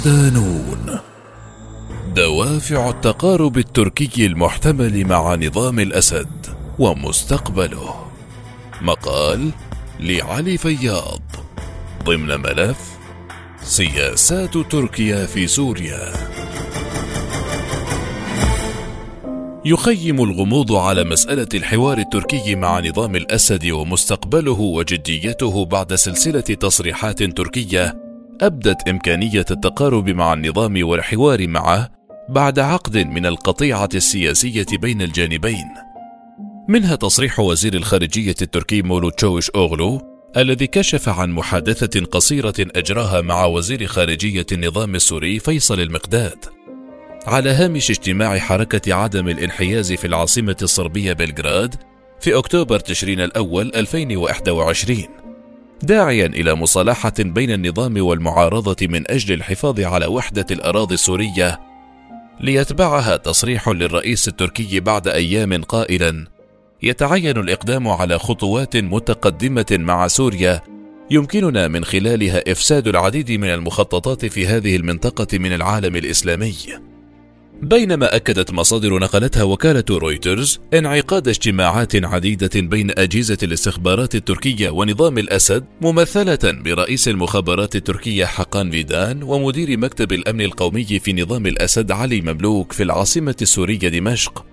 ودانون دوافع التقارب التركي المحتمل مع نظام الأسد ومستقبله. مقال لعلي فياض. ضمن ملف سياسات تركيا في سوريا. يخيم الغموض على مسألة الحوار التركي مع نظام الأسد ومستقبله وجديته بعد سلسلة تصريحات تركية أبدت إمكانية التقارب مع النظام والحوار معه بعد عقد من القطيعة السياسية بين الجانبين. منها تصريح وزير الخارجية التركي مولود تشوش أوغلو الذي كشف عن محادثة قصيرة أجراها مع وزير خارجية النظام السوري فيصل المقداد على هامش اجتماع حركة عدم الانحياز في العاصمة الصربية بلغراد في أكتوبر تشرين الأول 2021 داعيا إلى مصالحة بين النظام والمعارضة من أجل الحفاظ على وحدة الأراضي السورية ليتبعها تصريح للرئيس التركي بعد أيام قائلا. يتعين الإقدام على خطوات متقدمة مع سوريا يمكننا من خلالها إفساد العديد من المخططات في هذه المنطقة من العالم الإسلامي. بينما أكدت مصادر نقلتها وكالة رويترز انعقاد اجتماعات عديدة بين أجهزة الاستخبارات التركية ونظام الأسد ممثلة برئيس المخابرات التركية حقان فيدان ومدير مكتب الأمن القومي في نظام الأسد علي مملوك في العاصمة السورية دمشق.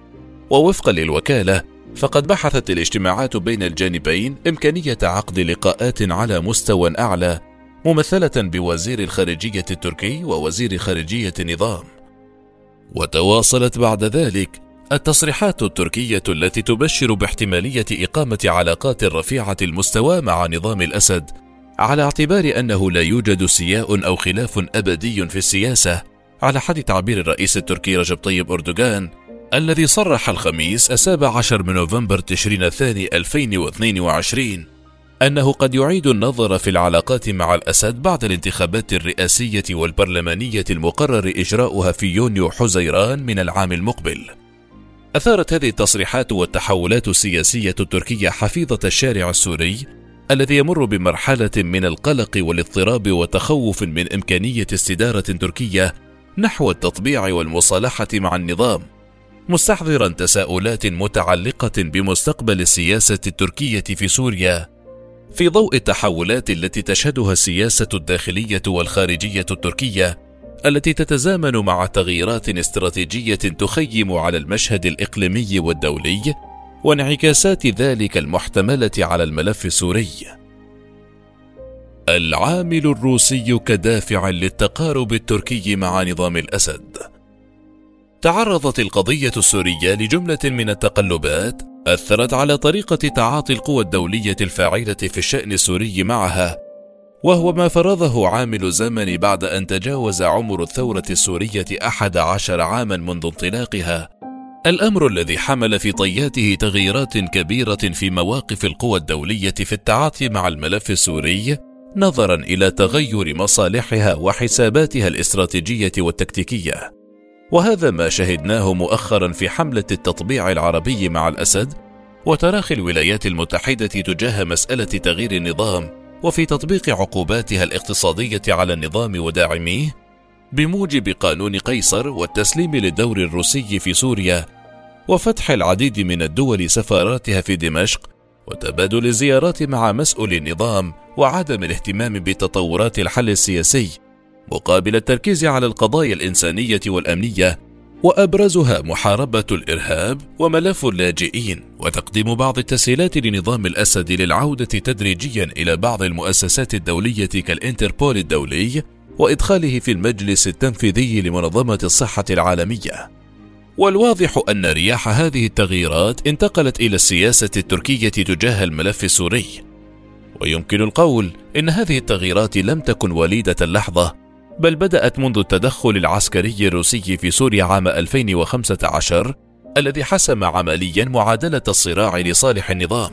ووفقا للوكالة فقد بحثت الاجتماعات بين الجانبين إمكانية عقد لقاءات على مستوى أعلى ممثلة بوزير الخارجية التركي ووزير خارجية النظام. وتواصلت بعد ذلك التصريحات التركية التي تبشر باحتمالية إقامة علاقات رفيعة المستوى مع نظام الأسد على اعتبار أنه لا يوجد سياء أو خلاف أبدي في السياسة على حد تعبير الرئيس التركي رجب طيب أردوغان الذي صرح الخميس السابع عشر من نوفمبر تشرين الثاني 2022 أنه قد يعيد النظر في العلاقات مع الأسد بعد الانتخابات الرئاسية والبرلمانية المقرر إجراؤها في يونيو حزيران من العام المقبل. أثارت هذه التصريحات والتحولات السياسية التركية حفيظة الشارع السوري الذي يمر بمرحلة من القلق والاضطراب وتخوف من إمكانية استدارة تركية نحو التطبيع والمصالحة مع النظام، مستحضرا تساؤلات متعلقة بمستقبل السياسة التركية في سوريا في ضوء التحولات التي تشهدها السياسة الداخلية والخارجية التركية التي تتزامن مع تغييرات استراتيجية تخيم على المشهد الإقليمي والدولي وانعكاسات ذلك المحتملة على الملف السوري. العامل الروسي كدافع للتقارب التركي مع نظام الأسد. تعرضت القضية السورية لجملة من التقلبات أثرت على طريقة تعاطي القوى الدولية الفاعلة في الشأن السوري معها، وهو ما فرضه عامل الزمن بعد أن تجاوز عمر الثورة السورية أحد عشر عاما منذ انطلاقها، الأمر الذي حمل في طياته تغييرات كبيرة في مواقف القوى الدولية في التعاطي مع الملف السوري، نظرا إلى تغير مصالحها وحساباتها الاستراتيجية والتكتيكية. وهذا ما شهدناه مؤخرا في حملة التطبيع العربي مع الأسد وتراخي الولايات المتحدة تجاه مسألة تغيير النظام وفي تطبيق عقوباتها الاقتصادية على النظام وداعميه بموجب قانون قيصر والتسليم للدور الروسي في سوريا وفتح العديد من الدول سفاراتها في دمشق وتبادل الزيارات مع مسؤولي النظام وعدم الاهتمام بتطورات الحل السياسي مقابل التركيز على القضايا الإنسانية والأمنية وأبرزها محاربة الإرهاب وملف اللاجئين وتقديم بعض التسهيلات لنظام الأسد للعودة تدريجيا إلى بعض المؤسسات الدولية كالإنتربول الدولي وإدخاله في المجلس التنفيذي لمنظمة الصحة العالمية. والواضح أن رياح هذه التغييرات انتقلت إلى السياسة التركية تجاه الملف السوري. ويمكن القول إن هذه التغييرات لم تكن وليدة اللحظة بل بدأت منذ التدخل العسكري الروسي في سوريا عام 2015 الذي حسم عمليا معادلة الصراع لصالح النظام.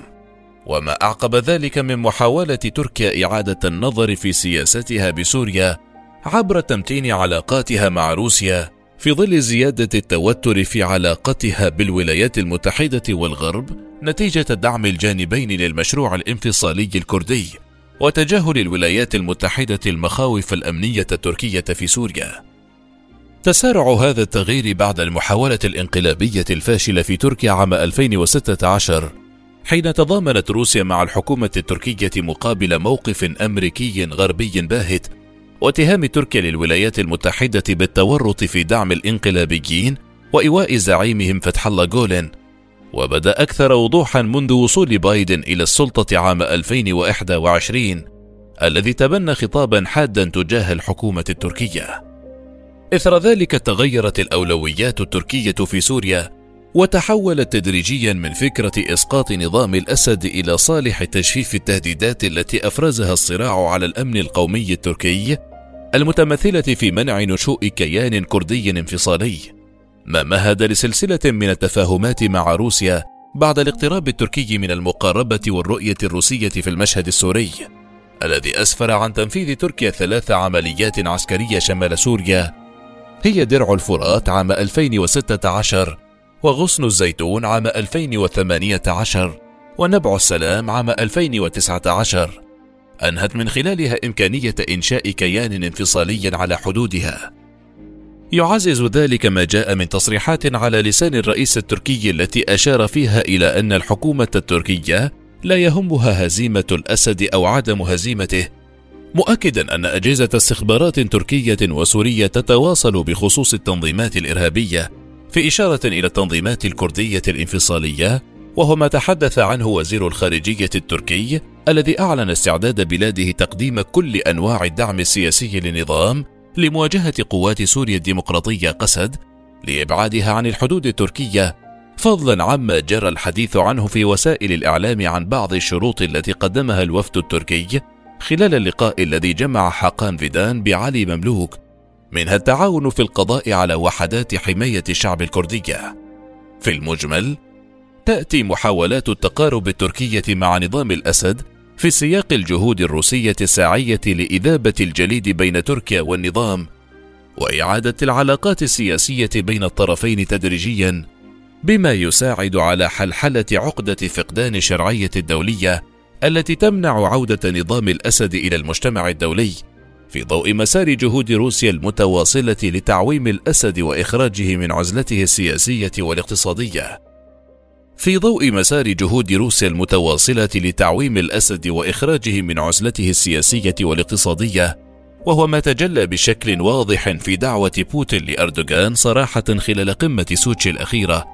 وما أعقب ذلك من محاولة تركيا إعادة النظر في سياستها بسوريا عبر تمتين علاقاتها مع روسيا في ظل زيادة التوتر في علاقتها بالولايات المتحدة والغرب نتيجة دعم الجانبين للمشروع الانفصالي الكردي. وتجاهل الولايات المتحدة المخاوف الأمنية التركية في سوريا. تسارع هذا التغيير بعد المحاولة الانقلابية الفاشلة في تركيا عام 2016 حين تضامنت روسيا مع الحكومة التركية مقابل موقف أمريكي غربي باهت واتهام تركيا للولايات المتحدة بالتورط في دعم الانقلابيين وإيواء زعيمهم فتح الله جولين وبدأ أكثر وضوحا منذ وصول بايدن إلى السلطة عام 2021 الذي تبنى خطابا حادا تجاه الحكومة التركية. إثر ذلك تغيرت الأولويات التركية في سوريا وتحولت تدريجيا من فكرة إسقاط نظام الأسد إلى صالح تجفيف التهديدات التي أفرزها الصراع على الأمن القومي التركي المتمثلة في منع نشوء كيان كردي انفصالي ما مهد لسلسلة من التفاهمات مع روسيا بعد الاقتراب التركي من المقاربة والرؤية الروسية في المشهد السوري الذي أسفر عن تنفيذ تركيا ثلاث عمليات عسكرية شمال سوريا هي درع الفرات عام 2016 وغصن الزيتون عام 2018 ونبع السلام عام 2019 أنهت من خلالها إمكانية إنشاء كيان انفصالي على حدودها. يعزز ذلك ما جاء من تصريحات على لسان الرئيس التركي التي أشار فيها إلى أن الحكومة التركية لا يهمها هزيمة الأسد أو عدم هزيمته مؤكدا أن أجهزة استخبارات تركية وسورية تتواصل بخصوص التنظيمات الإرهابية في إشارة إلى التنظيمات الكردية الانفصالية وهو ما تحدث عنه وزير الخارجية التركي الذي أعلن استعداد بلاده تقديم كل أنواع الدعم السياسي للنظام لمواجهة قوات سوريا الديمقراطية قسد لإبعادها عن الحدود التركية فضلا عما جرى الحديث عنه في وسائل الإعلام عن بعض الشروط التي قدمها الوفد التركي خلال اللقاء الذي جمع حقان فيدان بعلي مملوك منها التعاون في القضاء على وحدات حماية الشعب الكردية. في المجمل، تأتي محاولات التقارب التركية مع نظام الأسد في سياق الجهود الروسية الساعية لإذابة الجليد بين تركيا والنظام، وإعادة العلاقات السياسية بين الطرفين تدريجيا، بما يساعد على حلحلة عقدة فقدان الشرعية الدولية التي تمنع عودة نظام الأسد إلى المجتمع الدولي في ضوء مسار جهود روسيا المتواصلة لتعويم الأسد وإخراجه من عزلته السياسية والاقتصادية. في ضوء مسار جهود روسيا المتواصلة لتعويم الأسد وإخراجه من عزلته السياسية والاقتصادية، وهو ما تجلى بشكل واضح في دعوة بوتين لأردوغان صراحة خلال قمة سوتشي الأخيرة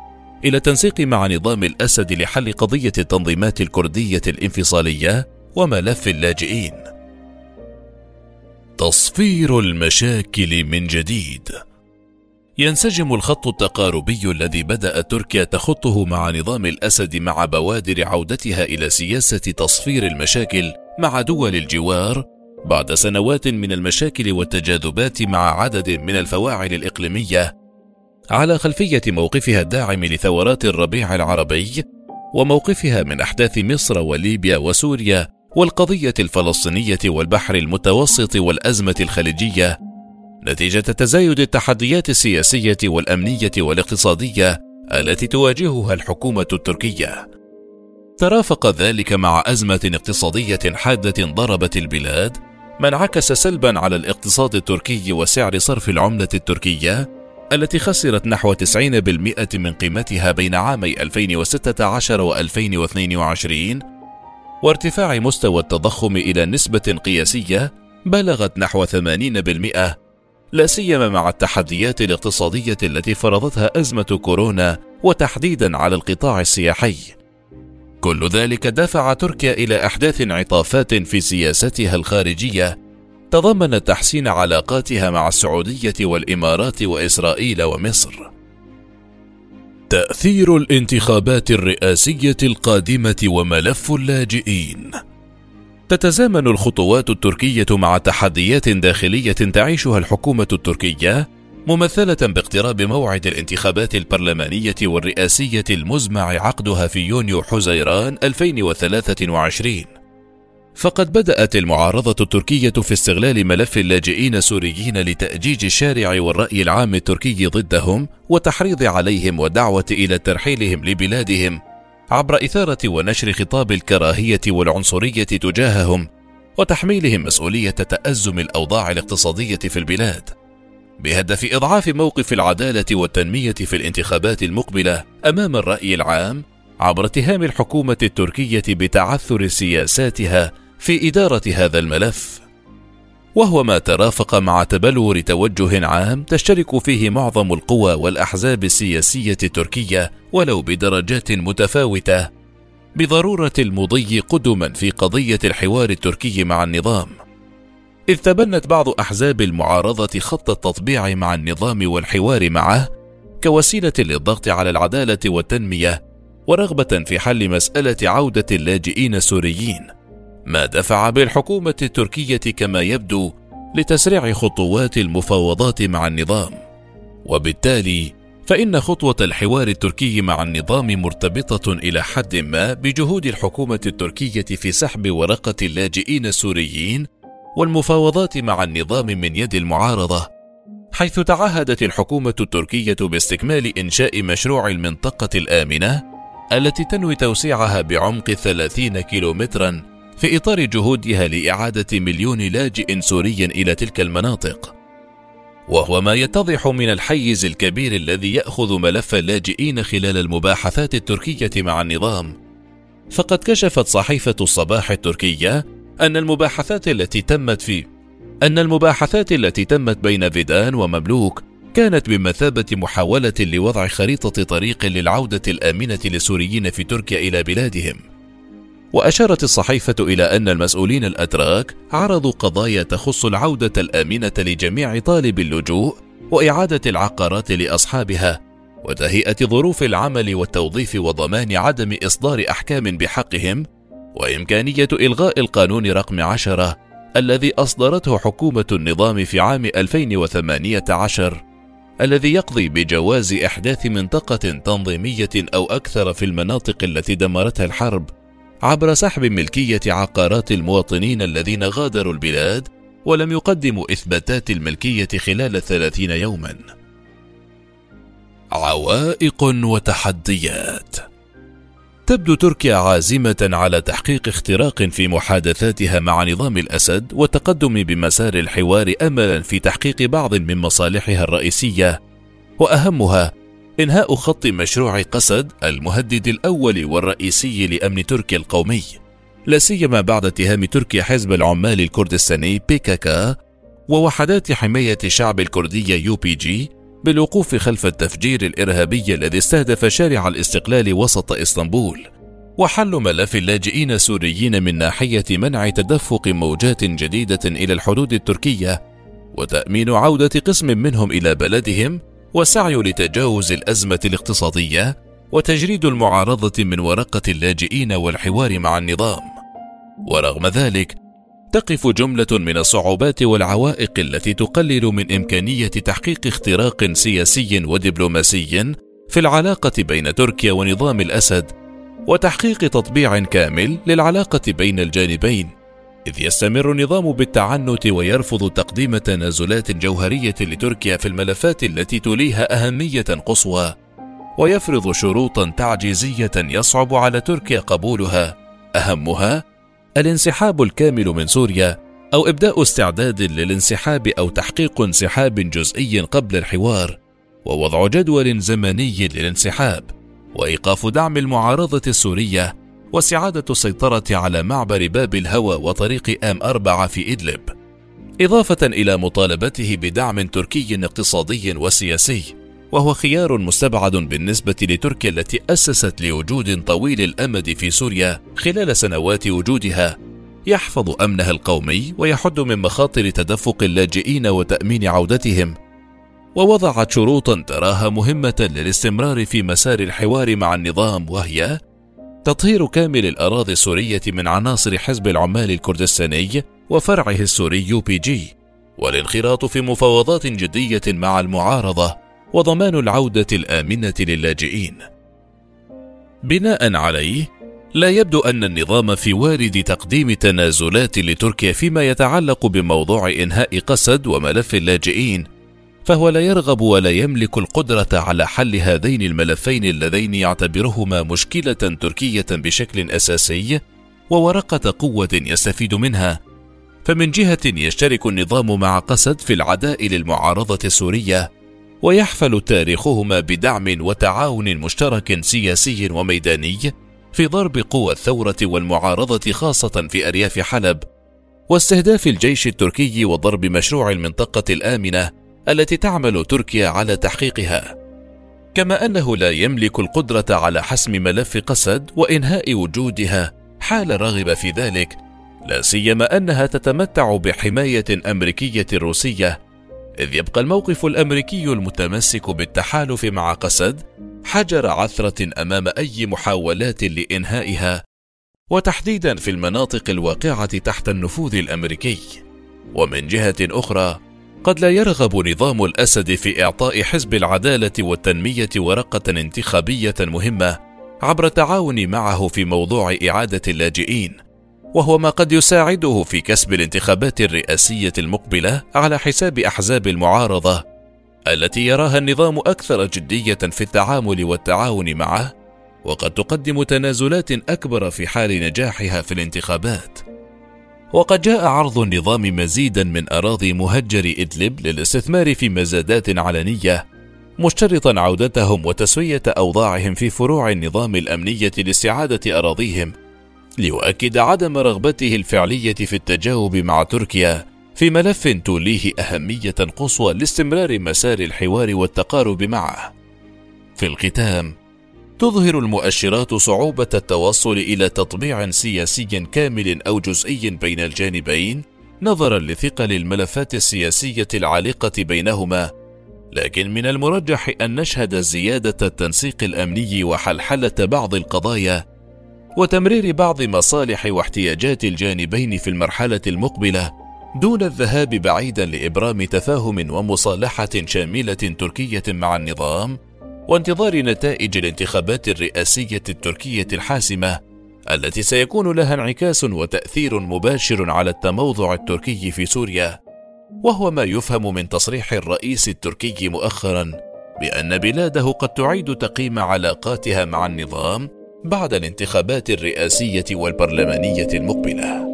إلى التنسيق مع نظام الأسد لحل قضية التنظيمات الكردية الانفصالية وملف اللاجئين. تصفير المشاكل من جديد ينسجم الخط التقاربي الذي بدأت تركيا تخطه مع نظام الأسد مع بوادر عودتها إلى سياسة تصفير المشاكل مع دول الجوار. بعد سنوات من المشاكل والتجاذبات مع عدد من الفواعل الإقليمية على خلفية موقفها الداعم لثورات الربيع العربي وموقفها من أحداث مصر وليبيا وسوريا والقضية الفلسطينية والبحر المتوسط والأزمة الخليجية نتيجة تزايد التحديات السياسية والأمنية والاقتصادية التي تواجهها الحكومة التركية. ترافق ذلك مع أزمة اقتصادية حادة ضربت البلاد، ما انعكس سلبا على الاقتصاد التركي وسعر صرف العملة التركية التي خسرت نحو 90% من قيمتها بين عامي 2016 و 2022 وارتفاع مستوى التضخم إلى نسبة قياسية بلغت نحو 80% لا سيما مع التحديات الاقتصادية التي فرضتها أزمة كورونا وتحديدا على القطاع السياحي. كل ذلك دفع تركيا إلى إحداث انعطافات في سياستها الخارجية تضمنت تحسين علاقاتها مع السعودية والإمارات وإسرائيل ومصر. تأثير الانتخابات الرئاسية القادمة وملف اللاجئين تتزامن الخطوات التركية مع تحديات داخلية تعيشها الحكومة التركية ممثلة باقتراب موعد الانتخابات البرلمانية والرئاسية المزمع عقدها في يونيو حزيران 2023 فقد بدأت المعارضة التركية في استغلال ملف اللاجئين السوريين لتأجيج الشارع والرأي العام التركي ضدهم وتحريض عليهم والدعوة إلى ترحيلهم لبلادهم. عبر إثارة ونشر خطاب الكراهية والعنصرية تجاههم وتحميلهم مسؤولية تأزم الأوضاع الاقتصادية في البلاد بهدف إضعاف موقف العدالة والتنمية في الانتخابات المقبلة أمام الرأي العام عبر اتهام الحكومة التركية بتعثر سياساتها في إدارة هذا الملف. وهو ما ترافق مع تبلور توجه عام تشترك فيه معظم القوى والأحزاب السياسية التركية ولو بدرجات متفاوتة. بضرورة المضي قدما في قضية الحوار التركي مع النظام. إذ تبنت بعض أحزاب المعارضة خط التطبيع مع النظام والحوار معه كوسيلة للضغط على العدالة والتنمية ورغبة في حل مسألة عودة اللاجئين السوريين. ما دفع بالحكومة التركية كما يبدو لتسريع خطوات المفاوضات مع النظام. وبالتالي فإن خطوة الحوار التركي مع النظام مرتبطة إلى حد ما بجهود الحكومة التركية في سحب ورقة اللاجئين السوريين والمفاوضات مع النظام من يد المعارضة حيث تعهدت الحكومة التركية باستكمال إنشاء مشروع المنطقة الآمنة التي تنوي توسيعها بعمق 30 كيلومترا في إطار جهودها لإعادة مليون لاجئ سوري إلى تلك المناطق. وهو ما يتضح من الحيز الكبير الذي يأخذ ملف اللاجئين خلال المباحثات التركية مع النظام. فقد كشفت صحيفة الصباح التركية أن المباحثات التي تمت في أن المباحثات التي تمت بين فيدان ومملوك كانت بمثابة محاولة لوضع خريطة طريق للعودة الآمنة للسوريين في تركيا إلى بلادهم. وأشارت الصحيفة إلى أن المسؤولين الاتراك عرضوا قضايا تخص العودة الامنه لجميع طالب اللجوء وإعادة العقارات لأصحابها وتهيئة ظروف العمل والتوظيف وضمان عدم إصدار أحكام بحقهم وإمكانية إلغاء القانون رقم عشرة الذي أصدرته حكومة النظام في عام 2018 الذي يقضي بجواز إحداث منطقة تنظيمية أو أكثر في المناطق التي دمرتها الحرب. عبر سحب ملكية عقارات المواطنين الذين غادروا البلاد ولم يقدموا إثباتات الملكية خلال ثلاثين يوما. عوائق وتحديات. تبدو تركيا عازمة على تحقيق اختراق في محادثاتها مع نظام الأسد والتقدم بمسار الحوار أملا في تحقيق بعض من مصالحها الرئيسية وأهمها إنهاء خط مشروع قسد المهدد الأول والرئيسي لأمن تركيا القومي. لا سيما بعد اتهام تركيا حزب العمال الكردستاني بي كا كا ووحدات حماية الشعب الكردية YPG بالوقوف خلف التفجير الإرهابي الذي استهدف شارع الاستقلال وسط إسطنبول. وحل ملف اللاجئين السوريين من ناحية منع تدفق موجات جديدة إلى الحدود التركية وتأمين عودة قسم منهم إلى بلدهم والسعي لتجاوز الأزمة الاقتصادية وتجريد المعارضة من ورقة اللاجئين والحوار مع النظام. ورغم ذلك تقف جملة من الصعوبات والعوائق التي تقلل من إمكانية تحقيق اختراق سياسي ودبلوماسي في العلاقة بين تركيا ونظام الأسد وتحقيق تطبيع كامل للعلاقة بين الجانبين. إذ يستمر النظام بالتعنت ويرفض تقديم تنازلات جوهرية لتركيا في الملفات التي تليها أهمية قصوى، ويفرض شروطا تعجيزية يصعب على تركيا قبولها، أهمها الانسحاب الكامل من سوريا أو إبداء استعداد للانسحاب أو تحقيق انسحاب جزئي قبل الحوار، ووضع جدول زمني للانسحاب، وإيقاف دعم المعارضة السورية واستعادة السيطرة على معبر باب الهوى وطريق آم أربعة في إدلب. إضافة إلى مطالبته بدعم تركي اقتصادي وسياسي وهو خيار مستبعد بالنسبة لتركيا التي أسست لوجود طويل الأمد في سوريا خلال سنوات وجودها. يحفظ أمنها القومي ويحد من مخاطر تدفق اللاجئين وتأمين عودتهم. ووضعت شروطا تراها مهمة للاستمرار في مسار الحوار مع النظام وهي تطهير كامل الأراضي السورية من عناصر حزب العمال الكردستاني وفرعه السوري YPG والانخراط في مفاوضات جدية مع المعارضة وضمان العودة الآمنة للاجئين. بناء عليه، لا يبدو أن النظام في وارد تقديم تنازلات لتركيا فيما يتعلق بموضوع إنهاء قسد وملف اللاجئين فهو لا يرغب ولا يملك القدرة على حل هذين الملفين اللذين يعتبرهما مشكلة تركية بشكل أساسي وورقة قوة يستفيد منها. فمن جهة يشترك النظام مع قسد في العداء للمعارضة السورية ويحفل تاريخهما بدعم وتعاون مشترك سياسي وميداني في ضرب قوى الثورة والمعارضة خاصة في أرياف حلب واستهداف الجيش التركي وضرب مشروع المنطقة الآمنة التي تعمل تركيا على تحقيقها. كما أنه لا يملك القدرة على حسم ملف قسد وإنهاء وجودها حال رغب في ذلك لا سيما أنها تتمتع بحماية أمريكية روسيه إذ يبقى الموقف الأمريكي المتمسك بالتحالف مع قسد حجر عثرة أمام أي محاولات لإنهائها وتحديدا في المناطق الواقعة تحت النفوذ الأمريكي. ومن جهة أخرى قد لا يرغب نظام الأسد في إعطاء حزب العدالة والتنمية ورقة انتخابية مهمة عبر التعاون معه في موضوع إعادة اللاجئين وهو ما قد يساعده في كسب الانتخابات الرئاسية المقبلة على حساب أحزاب المعارضة التي يراها النظام أكثر جدية في التعامل والتعاون معه وقد تقدم تنازلات أكبر في حال نجاحها في الانتخابات. وقد جاء عرض النظام مزيدا من أراضي مهجر إدلب للاستثمار في مزادات علنية مشترطا عودتهم وتسوية أوضاعهم في فروع النظام الأمنية لاستعادة أراضيهم ليؤكد عدم رغبته الفعلية في التجاوب مع تركيا في ملف توليه أهمية قصوى لاستمرار مسار الحوار والتقارب معه. في الختام تظهر المؤشرات صعوبة التوصل إلى تطبيع سياسي كامل أو جزئي بين الجانبين نظرا لثقل الملفات السياسية العالقة بينهما، لكن من المرجح أن نشهد زيادة التنسيق الأمني وحلحلة بعض القضايا وتمرير بعض مصالح واحتياجات الجانبين في المرحلة المقبلة دون الذهاب بعيدا لإبرام تفاهم ومصالحة شاملة تركية مع النظام وانتظار نتائج الانتخابات الرئاسية التركية الحاسمة التي سيكون لها انعكاس وتأثير مباشر على التموضع التركي في سوريا. وهو ما يفهم من تصريح الرئيس التركي مؤخرا بأن بلاده قد تعيد تقييم علاقاتها مع النظام بعد الانتخابات الرئاسية والبرلمانية المقبلة.